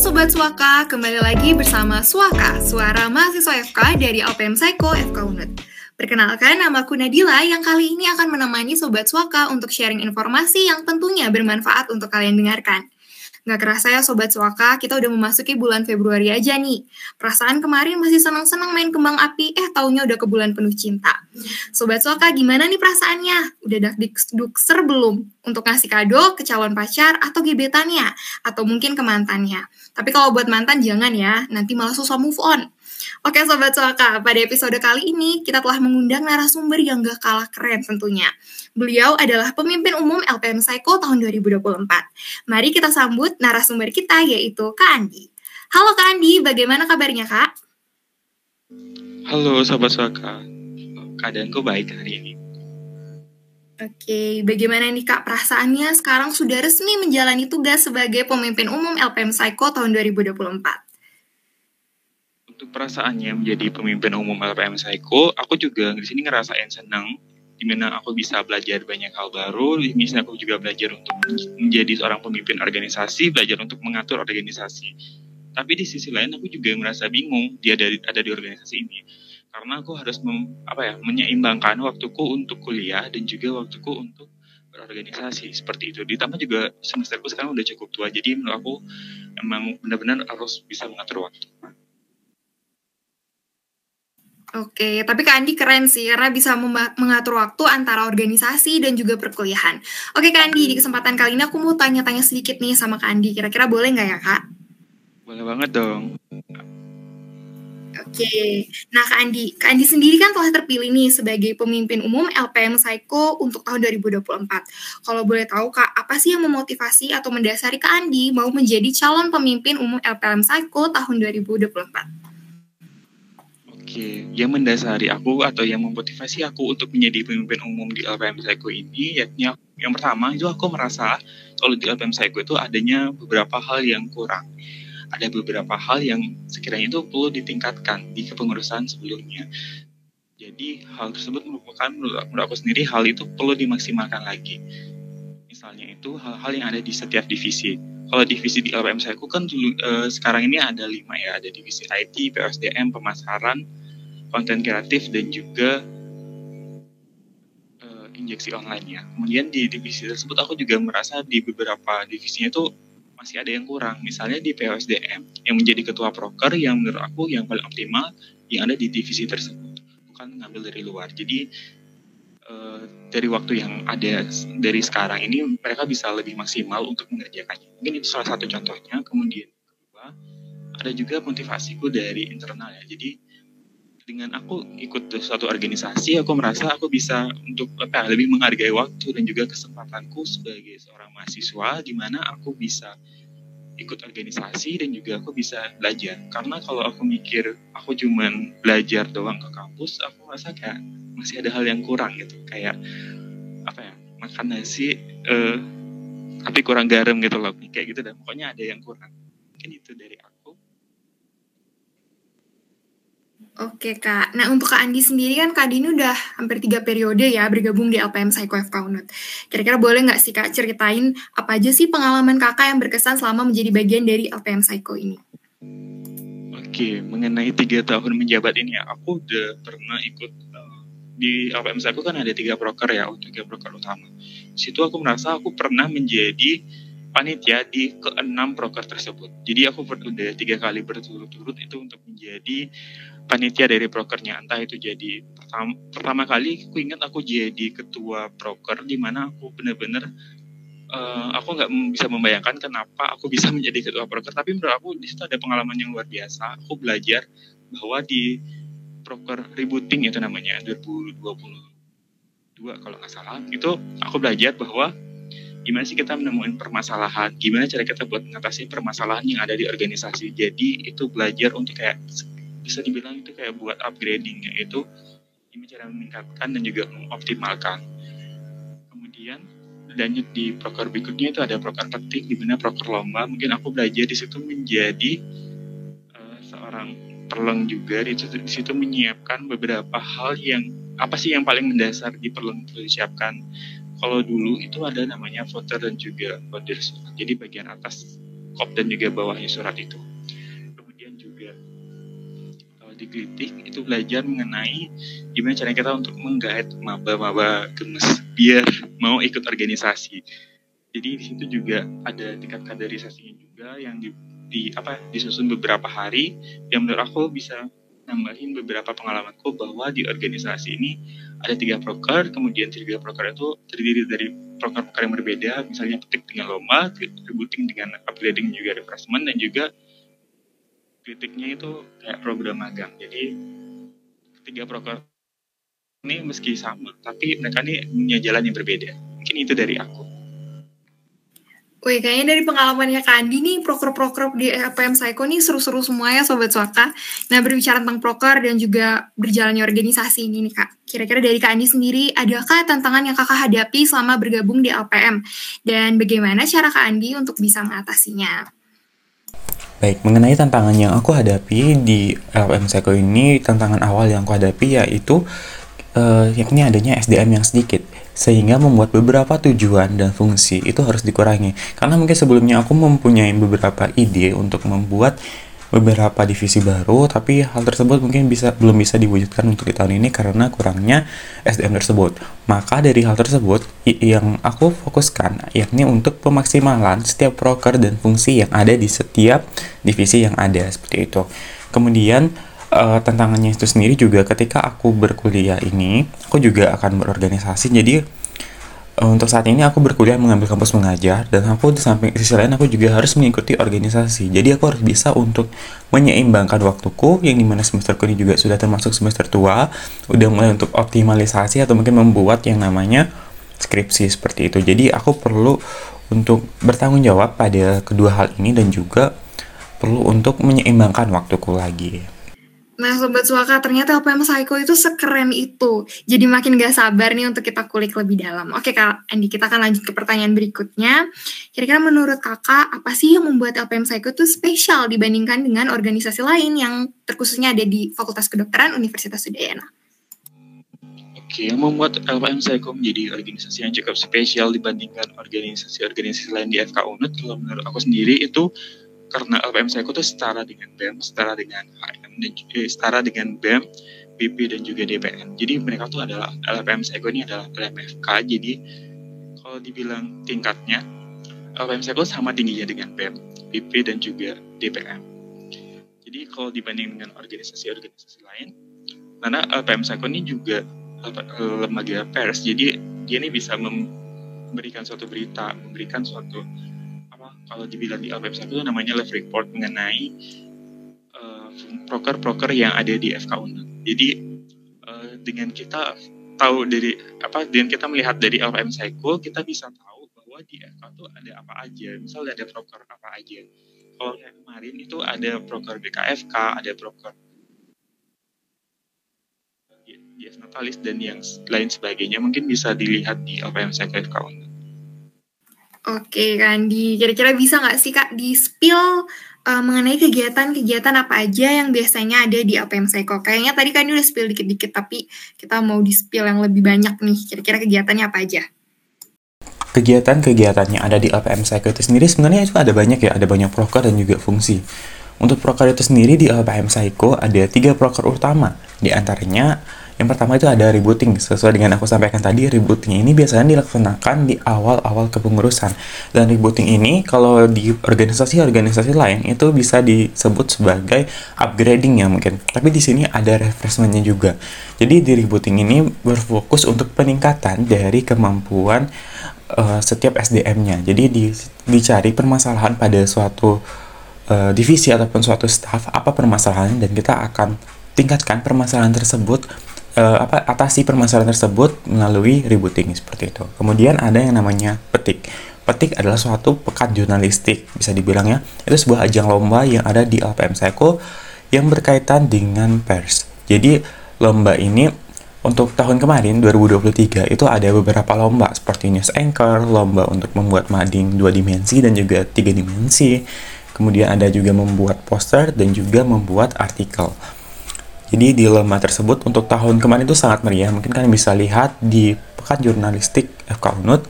Sobat Suaka, kembali lagi bersama Suaka, suara mahasiswa FK dari LPM Psycho FK UNUD. Perkenalkan, nama aku Nadila yang kali ini akan menemani Sobat Suaka untuk sharing informasi yang tentunya bermanfaat untuk kalian dengarkan. Nggak kerasa ya Sobat Suaka, kita udah memasuki bulan Februari aja nih. Perasaan kemarin masih senang-senang main kembang api, eh taunya udah ke bulan penuh cinta. Sobat Suaka, gimana nih perasaannya? Udah dak dukser belum? Untuk ngasih kado ke calon pacar atau gebetannya? Atau mungkin ke mantannya? Tapi kalau buat mantan jangan ya, nanti malah susah move on. Oke Sobat Suaka, pada episode kali ini kita telah mengundang narasumber yang gak kalah keren tentunya. Beliau adalah pemimpin umum LPM Psycho tahun 2024. Mari kita sambut narasumber kita yaitu Kak Andi. Halo Kak Andi, bagaimana kabarnya Kak? Halo Sobat Suaka, keadaanku baik hari ini. Oke, bagaimana nih Kak perasaannya sekarang sudah resmi menjalani tugas sebagai pemimpin umum LPM Psycho tahun 2024? untuk perasaannya menjadi pemimpin umum LPM Psycho, aku juga di sini ngerasain senang di mana aku bisa belajar banyak hal baru, di sini aku juga belajar untuk menjadi seorang pemimpin organisasi, belajar untuk mengatur organisasi. Tapi di sisi lain aku juga merasa bingung dia ada, ada di organisasi ini karena aku harus mem, apa ya menyeimbangkan waktuku untuk kuliah dan juga waktuku untuk berorganisasi seperti itu. Ditambah juga semesterku sekarang udah cukup tua, jadi menurut aku emang benar-benar harus bisa mengatur waktu. Oke, tapi Kak Andi keren sih karena bisa mengatur waktu antara organisasi dan juga perkuliahan. Oke Kak Andi, di kesempatan kali ini aku mau tanya-tanya sedikit nih sama Kak Andi. Kira-kira boleh nggak ya Kak? Boleh banget dong. Oke, nah Kak Andi, Kak Andi sendiri kan telah terpilih nih sebagai pemimpin umum LPM Psycho untuk tahun 2024. Kalau boleh tahu Kak, apa sih yang memotivasi atau mendasari Kak Andi mau menjadi calon pemimpin umum LPM Psycho tahun 2024? Oke, yang mendasari aku atau yang memotivasi aku untuk menjadi pemimpin umum di LPM Psycho ini, yakni yang pertama itu aku merasa kalau di LPM Psycho itu adanya beberapa hal yang kurang. Ada beberapa hal yang sekiranya itu perlu ditingkatkan di kepengurusan sebelumnya. Jadi hal tersebut merupakan menurut aku sendiri hal itu perlu dimaksimalkan lagi. Misalnya itu hal-hal yang ada di setiap divisi kalau divisi di LPM Psycho kan dulu uh, sekarang ini ada lima ya ada divisi IT, PSDM, pemasaran, konten kreatif dan juga uh, injeksi online ya. Kemudian di divisi tersebut aku juga merasa di beberapa divisinya itu masih ada yang kurang. Misalnya di PSDM yang menjadi ketua proker yang menurut aku yang paling optimal yang ada di divisi tersebut, bukan ngambil dari luar. Jadi uh, dari waktu yang ada dari sekarang ini mereka bisa lebih maksimal untuk mengerjakannya. Mungkin itu salah satu contohnya. Kemudian kedua ada juga motivasiku dari internal ya. Jadi dengan aku ikut suatu organisasi, aku merasa aku bisa untuk apa, lebih menghargai waktu dan juga kesempatanku sebagai seorang mahasiswa, di mana aku bisa ikut organisasi dan juga aku bisa belajar. Karena kalau aku mikir aku cuman belajar doang ke kampus, aku merasa kayak masih ada hal yang kurang gitu. Kayak apa ya, makan nasi uh, tapi kurang garam gitu loh. Kayak gitu dan pokoknya ada yang kurang. Mungkin itu dari aku. Oke Kak, nah untuk Kak Andi sendiri kan Kak Andi ini udah hampir tiga periode ya bergabung di LPM Psycho FK Unut. Kira-kira boleh nggak sih Kak ceritain apa aja sih pengalaman Kakak yang berkesan selama menjadi bagian dari LPM Psycho ini? Oke, mengenai tiga tahun menjabat ini ya, aku udah pernah ikut uh, di LPM Psycho kan ada tiga broker ya, tiga broker utama. Situ aku merasa aku pernah menjadi panitia di keenam broker tersebut. Jadi aku udah tiga kali berturut-turut itu untuk menjadi panitia dari brokernya. Entah itu jadi pertama, pertama kali aku ingat aku jadi ketua broker di mana aku benar-benar uh, aku nggak bisa membayangkan kenapa aku bisa menjadi ketua broker. Tapi menurut aku di situ ada pengalaman yang luar biasa. Aku belajar bahwa di broker rebooting itu namanya 2022 kalau nggak salah itu aku belajar bahwa gimana sih kita menemukan permasalahan, gimana cara kita buat mengatasi permasalahan yang ada di organisasi. Jadi itu belajar untuk kayak bisa dibilang itu kayak buat upgradingnya itu gimana cara meningkatkan dan juga mengoptimalkan. Kemudian lanjut di proker berikutnya itu ada proker petik di mana proker lomba. Mungkin aku belajar di situ menjadi uh, seorang perleng juga di situ, di situ menyiapkan beberapa hal yang apa sih yang paling mendasar di perleng itu disiapkan kalau dulu itu ada namanya voter dan juga voters. Jadi bagian atas kop dan juga bawahnya surat itu. Kemudian juga kalau di Glitik itu belajar mengenai gimana cara kita untuk menggait maba-maba gemes biar mau ikut organisasi. Jadi di situ juga ada tingkat kaderisasinya juga yang di, di apa disusun beberapa hari yang menurut aku bisa nambahin beberapa pengalamanku bahwa di organisasi ini ada tiga proker, kemudian tiga proker itu terdiri dari proker-proker yang berbeda, misalnya petik dengan lomba, rebooting dengan upgrading juga refreshment, dan juga kritiknya itu kayak program magang. Jadi tiga proker ini meski sama, tapi mereka ini punya jalan yang berbeda. Mungkin itu dari aku. Wih, kayaknya dari pengalamannya Kak Andi nih, proker-proker di LPM Psycho nih seru-seru semua ya Sobat Suaka. Nah, berbicara tentang proker dan juga berjalannya organisasi ini nih Kak. Kira-kira dari Kak Andi sendiri, adakah tantangan yang Kakak hadapi selama bergabung di LPM? Dan bagaimana cara Kak Andi untuk bisa mengatasinya? Baik, mengenai tantangan yang aku hadapi di LPM Psycho ini, tantangan awal yang aku hadapi yaitu uh, yakni adanya SDM yang sedikit sehingga membuat beberapa tujuan dan fungsi itu harus dikurangi. Karena mungkin sebelumnya aku mempunyai beberapa ide untuk membuat beberapa divisi baru, tapi hal tersebut mungkin bisa belum bisa diwujudkan untuk di tahun ini karena kurangnya SDM tersebut. Maka dari hal tersebut yang aku fokuskan yakni untuk pemaksimalan setiap proker dan fungsi yang ada di setiap divisi yang ada seperti itu. Kemudian uh, tantangannya itu sendiri juga ketika aku berkuliah ini aku juga akan berorganisasi. Jadi uh, untuk saat ini aku berkuliah mengambil kampus mengajar dan aku di samping sisi lain aku juga harus mengikuti organisasi. Jadi aku harus bisa untuk menyeimbangkan waktuku yang di mana semesterku ini juga sudah termasuk semester tua udah mulai untuk optimalisasi atau mungkin membuat yang namanya skripsi seperti itu. Jadi aku perlu untuk bertanggung jawab pada kedua hal ini dan juga perlu untuk menyeimbangkan waktuku lagi. Nah, Sobat Suaka, ternyata LPM Psycho itu sekeren itu. Jadi makin gak sabar nih untuk kita kulik lebih dalam. Oke, Kak Andi, kita akan lanjut ke pertanyaan berikutnya. Kira-kira menurut Kakak, apa sih yang membuat LPM Psycho itu spesial dibandingkan dengan organisasi lain yang terkhususnya ada di Fakultas Kedokteran Universitas Udayana? Oke, yang membuat LPM Psycho menjadi organisasi yang cukup spesial dibandingkan organisasi-organisasi lain di FK UNED, kalau menurut aku sendiri itu karena LPM Psycho itu setara dengan BEM, setara dengan HM, dan eh, setara dengan BEM, BP dan juga DPN. Jadi mereka tuh adalah LPM Psycho ini adalah LMFK. Jadi kalau dibilang tingkatnya, LPM Psycho sama tingginya dengan BEM, BP dan juga DPM. Jadi kalau dibanding dengan organisasi-organisasi lain, karena LPM Psycho ini juga lembaga pers, jadi dia ini bisa memberikan suatu berita, memberikan suatu kalau dibilang di website itu namanya live report mengenai proker-proker uh, yang ada di FK UNED. Jadi uh, dengan kita tahu dari apa dengan kita melihat dari LPM Cycle kita bisa tahu bahwa di FK itu ada apa aja. Misal ada proker apa aja. Kalau kayak kemarin itu ada proker BKFK, ada proker Yes Natalis dan yang lain sebagainya mungkin bisa dilihat di LPM Cycle FK. Oke, Kandi. Kira-kira bisa nggak sih, Kak, di-spill uh, mengenai kegiatan-kegiatan apa aja yang biasanya ada di APM Psycho? Kayaknya tadi kan udah spill dikit-dikit, tapi kita mau di-spill yang lebih banyak nih. Kira-kira kegiatannya apa aja? Kegiatan-kegiatannya ada di APM Psycho itu sendiri sebenarnya itu ada banyak ya, ada banyak proker dan juga fungsi. Untuk proker itu sendiri di APM Psycho ada tiga proker utama, di antaranya yang pertama itu ada rebooting. Sesuai dengan aku sampaikan tadi, rebooting ini biasanya dilaksanakan di awal-awal kepengurusan. Dan rebooting ini kalau di organisasi-organisasi lain itu bisa disebut sebagai upgrading ya mungkin. Tapi di sini ada refreshmentnya juga. Jadi di rebooting ini berfokus untuk peningkatan dari kemampuan uh, setiap SDM-nya. Jadi di, dicari permasalahan pada suatu uh, divisi ataupun suatu staff apa permasalahannya dan kita akan tingkatkan permasalahan tersebut uh, apa atasi permasalahan tersebut melalui rebooting seperti itu. Kemudian ada yang namanya petik. Petik adalah suatu pekan jurnalistik bisa dibilang ya. Itu sebuah ajang lomba yang ada di LPM Psycho yang berkaitan dengan pers. Jadi lomba ini untuk tahun kemarin 2023 itu ada beberapa lomba seperti news anchor, lomba untuk membuat mading dua dimensi dan juga tiga dimensi. Kemudian ada juga membuat poster dan juga membuat artikel. Jadi di lomba tersebut untuk tahun kemarin itu sangat meriah. Mungkin kalian bisa lihat di Pekan Jurnalistik FK UNUD.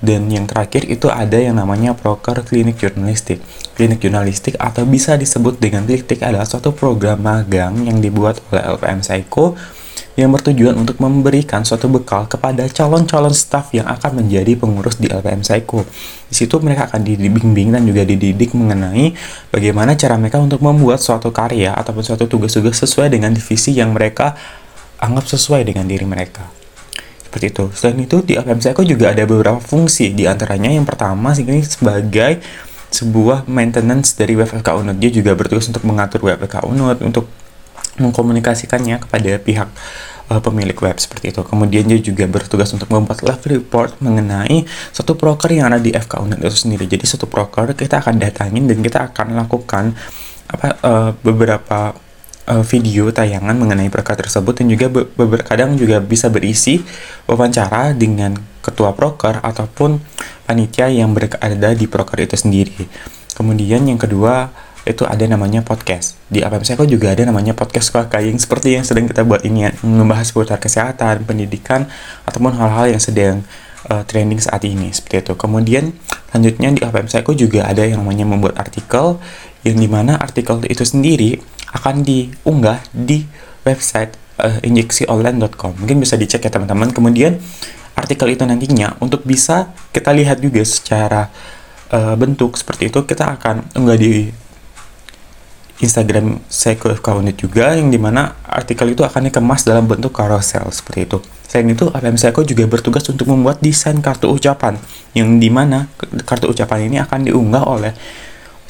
Dan yang terakhir itu ada yang namanya proker klinik jurnalistik. Klinik jurnalistik atau bisa disebut dengan klinik adalah suatu program magang yang dibuat oleh LPM Psycho yang bertujuan untuk memberikan suatu bekal kepada calon-calon staf yang akan menjadi pengurus di LPM Psycho. Di situ mereka akan dibimbing dan juga dididik mengenai bagaimana cara mereka untuk membuat suatu karya ataupun suatu tugas-tugas sesuai dengan divisi yang mereka anggap sesuai dengan diri mereka. Seperti itu. Selain itu, di LPM Psycho juga ada beberapa fungsi. Di antaranya yang pertama ini sebagai sebuah maintenance dari WebFK Unut. Dia juga bertugas untuk mengatur WebFK Unut, untuk mengkomunikasikannya kepada pihak uh, pemilik web seperti itu. Kemudian dia juga bertugas untuk membuat live report mengenai satu broker yang ada di FK Unit itu sendiri. Jadi satu broker kita akan datangin dan kita akan lakukan apa uh, beberapa uh, video tayangan mengenai perkara tersebut dan juga beberapa kadang juga bisa berisi wawancara dengan ketua proker ataupun panitia yang berada di proker itu sendiri. Kemudian yang kedua itu ada namanya podcast. Di APM Psycho juga ada namanya podcast yang seperti yang sedang kita buat ini ya, membahas seputar kesehatan, pendidikan, ataupun hal-hal yang sedang uh, trending saat ini seperti itu. Kemudian selanjutnya di APM Psycho juga ada yang namanya membuat artikel yang di mana artikel itu sendiri akan diunggah di website uh, injeksionline.com. Mungkin bisa dicek ya teman-teman. Kemudian artikel itu nantinya untuk bisa kita lihat juga secara uh, bentuk seperti itu kita akan unggah di Instagram Seiko FK juga yang di mana artikel itu akan dikemas dalam bentuk carousel seperti itu. Selain itu, APM Seiko juga bertugas untuk membuat desain kartu ucapan yang di mana kartu ucapan ini akan diunggah oleh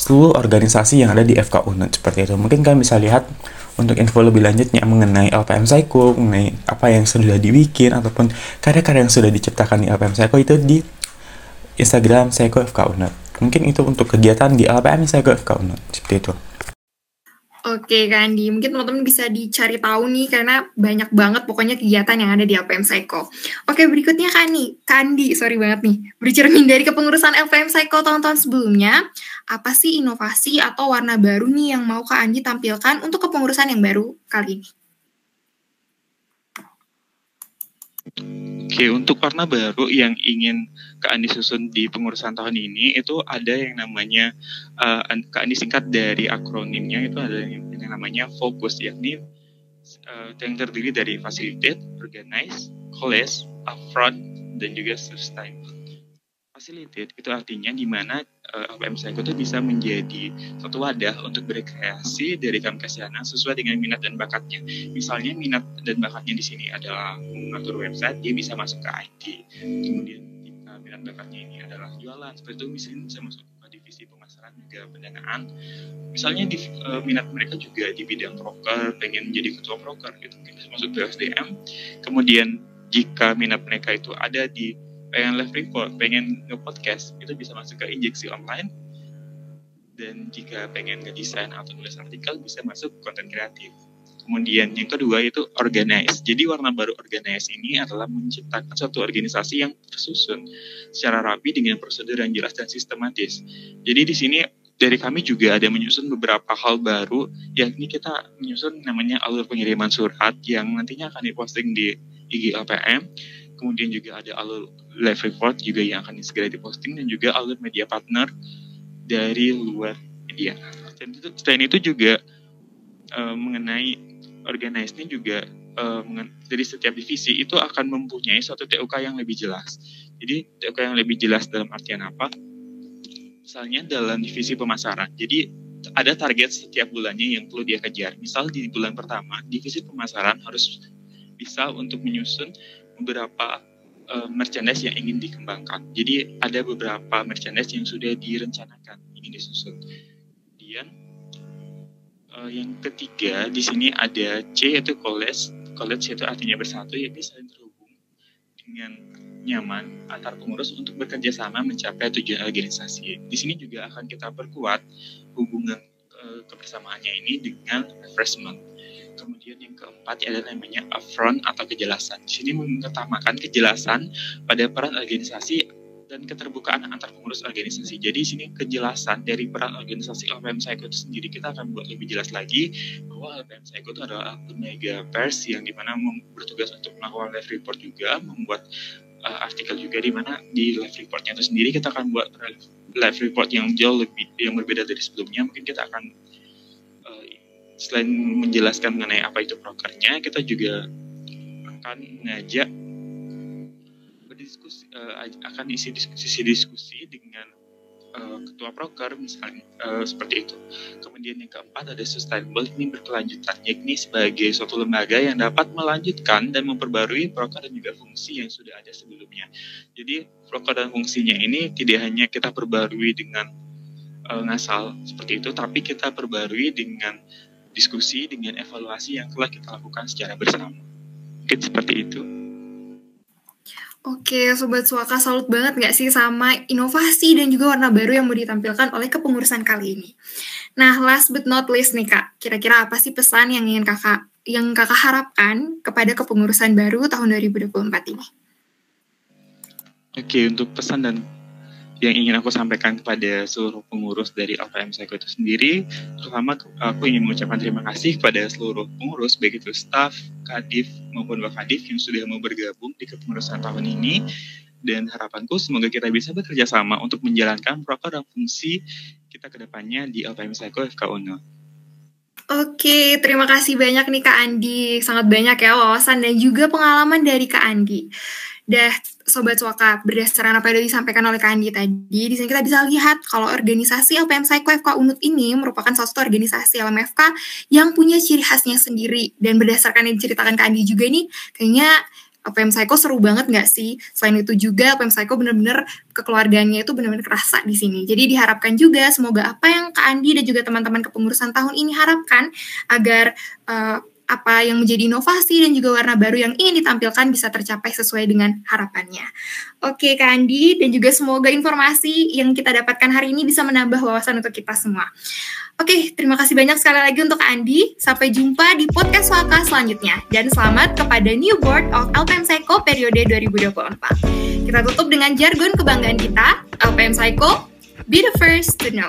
seluruh organisasi yang ada di FK Unit seperti itu. Mungkin kalian bisa lihat untuk info lebih lanjutnya mengenai LPM Psycho, mengenai apa yang sudah dibikin ataupun karya-karya yang sudah diciptakan di LPM Psycho itu di Instagram Psycho FK Unit. Mungkin itu untuk kegiatan di LPM Psycho FK Unit seperti itu. Oke Kandi, mungkin teman-teman bisa dicari tahu nih karena banyak banget pokoknya kegiatan yang ada di LPM Psycho. Oke berikutnya Kandi, Kandi sorry banget nih, bercermin dari kepengurusan LPM Psycho tahun-tahun sebelumnya, apa sih inovasi atau warna baru nih yang mau Kak Andi tampilkan untuk kepengurusan yang baru kali ini? Oke, untuk warna baru yang ingin Kak Andi susun di pengurusan tahun ini itu ada yang namanya uh, Kak Andi singkat dari akronimnya itu ada yang, yang namanya fokus yakni uh, yang terdiri dari facilitate, organize, college, upfront dan juga sustain. Facilitate itu artinya di mana uh, LPM Psycho itu bisa menjadi suatu wadah untuk berkreasi dari Kamkasiana sesuai dengan minat dan bakatnya. Misalnya minat dan bakatnya di sini adalah mengatur website, dia bisa masuk ke IT. Kemudian jika minat bakatnya ini adalah jualan, seperti itu misalnya bisa masuk ke divisi pemasaran juga pendanaan. Misalnya di, uh, minat mereka juga di bidang broker, pengen jadi ketua broker gitu, mungkin bisa masuk ke SDM. Kemudian jika minat mereka itu ada di pengen live report, pengen nge-podcast, itu bisa masuk ke injeksi online. Dan jika pengen ngedesain atau nulis artikel, bisa masuk konten kreatif. Kemudian yang kedua itu organize. Jadi warna baru organize ini adalah menciptakan suatu organisasi yang tersusun secara rapi dengan prosedur yang jelas dan sistematis. Jadi di sini dari kami juga ada menyusun beberapa hal baru, yakni kita menyusun namanya alur pengiriman surat yang nantinya akan diposting di IG LPM kemudian juga ada alur live report juga yang akan segera diposting dan juga alur media partner dari luar media. Dan itu, selain itu juga uh, mengenai organize ini juga uh, dari setiap divisi itu akan mempunyai suatu TUK yang lebih jelas. Jadi TUK yang lebih jelas dalam artian apa? Misalnya dalam divisi pemasaran. Jadi ada target setiap bulannya yang perlu dia kejar. Misal di bulan pertama, divisi pemasaran harus bisa untuk menyusun beberapa uh, merchandise yang ingin dikembangkan. Jadi ada beberapa merchandise yang sudah direncanakan ingin disusun. Kemudian uh, yang ketiga di sini ada C yaitu college. College itu artinya bersatu ya bisa terhubung dengan nyaman antar pengurus untuk bekerja sama mencapai tujuan organisasi. Di sini juga akan kita perkuat hubungan uh, kebersamaannya ini dengan refreshment Kemudian yang keempat adalah namanya upfront atau kejelasan. Di sini mengutamakan kejelasan pada peran organisasi dan keterbukaan antar pengurus organisasi. Jadi sini kejelasan dari peran organisasi LPM Psycho itu sendiri kita akan buat lebih jelas lagi bahwa LPM Psycho itu adalah lembaga pers yang di mana bertugas untuk melakukan live report juga, membuat uh, artikel juga di mana di live reportnya itu sendiri kita akan buat live report yang jauh lebih yang berbeda dari sebelumnya mungkin kita akan selain menjelaskan mengenai apa itu prokernya kita juga akan ngajak berdiskusi uh, akan isi diskusi-diskusi dengan uh, ketua proker misalnya uh, seperti itu. Kemudian yang keempat ada sustainable ini berkelanjutan yakni sebagai suatu lembaga yang dapat melanjutkan dan memperbarui proker dan juga fungsi yang sudah ada sebelumnya. Jadi proker dan fungsinya ini tidak hanya kita perbarui dengan ngasal seperti itu, tapi kita perbarui dengan diskusi dengan evaluasi yang telah kita lakukan secara bersama. Mungkin seperti itu. Oke, Sobat Suaka salut banget nggak sih sama inovasi dan juga warna baru yang mau ditampilkan oleh kepengurusan kali ini. Nah, last but not least nih Kak, kira-kira apa sih pesan yang ingin Kakak yang Kakak harapkan kepada kepengurusan baru tahun 2024 ini? Oke, untuk pesan dan yang ingin aku sampaikan kepada seluruh pengurus dari LPM Psycho itu sendiri, terutama aku ingin mengucapkan terima kasih kepada seluruh pengurus, baik itu staf, kadif, maupun wakadif yang sudah mau bergabung di kepengurusan tahun ini. Dan harapanku semoga kita bisa bekerja sama untuk menjalankan program dan fungsi kita ke depannya di LPM Psycho FK UNO. Oke, terima kasih banyak nih Kak Andi. Sangat banyak ya wawasan dan juga pengalaman dari Kak Andi. Dah, Sobat Suaka, berdasarkan apa yang disampaikan oleh Kak Andi tadi, di sini kita bisa lihat kalau organisasi LPM Psycho FK Unut ini merupakan salah satu organisasi LMFK yang punya ciri khasnya sendiri. Dan berdasarkan yang diceritakan Kak Andi juga nih, kayaknya LPM Psycho seru banget nggak sih? Selain itu juga LPM Psycho bener-bener kekeluargaannya itu bener-bener kerasa di sini. Jadi diharapkan juga semoga apa yang Kak Andi dan juga teman-teman kepengurusan tahun ini harapkan agar uh, apa yang menjadi inovasi dan juga warna baru yang ingin ditampilkan bisa tercapai sesuai dengan harapannya. Oke, Kak Andi, dan juga semoga informasi yang kita dapatkan hari ini bisa menambah wawasan untuk kita semua. Oke, terima kasih banyak sekali lagi untuk Andi. Sampai jumpa di podcast Waka selanjutnya. Dan selamat kepada New Board of LPM Psycho periode 2024. Kita tutup dengan jargon kebanggaan kita, LPM Psycho, be the first to know.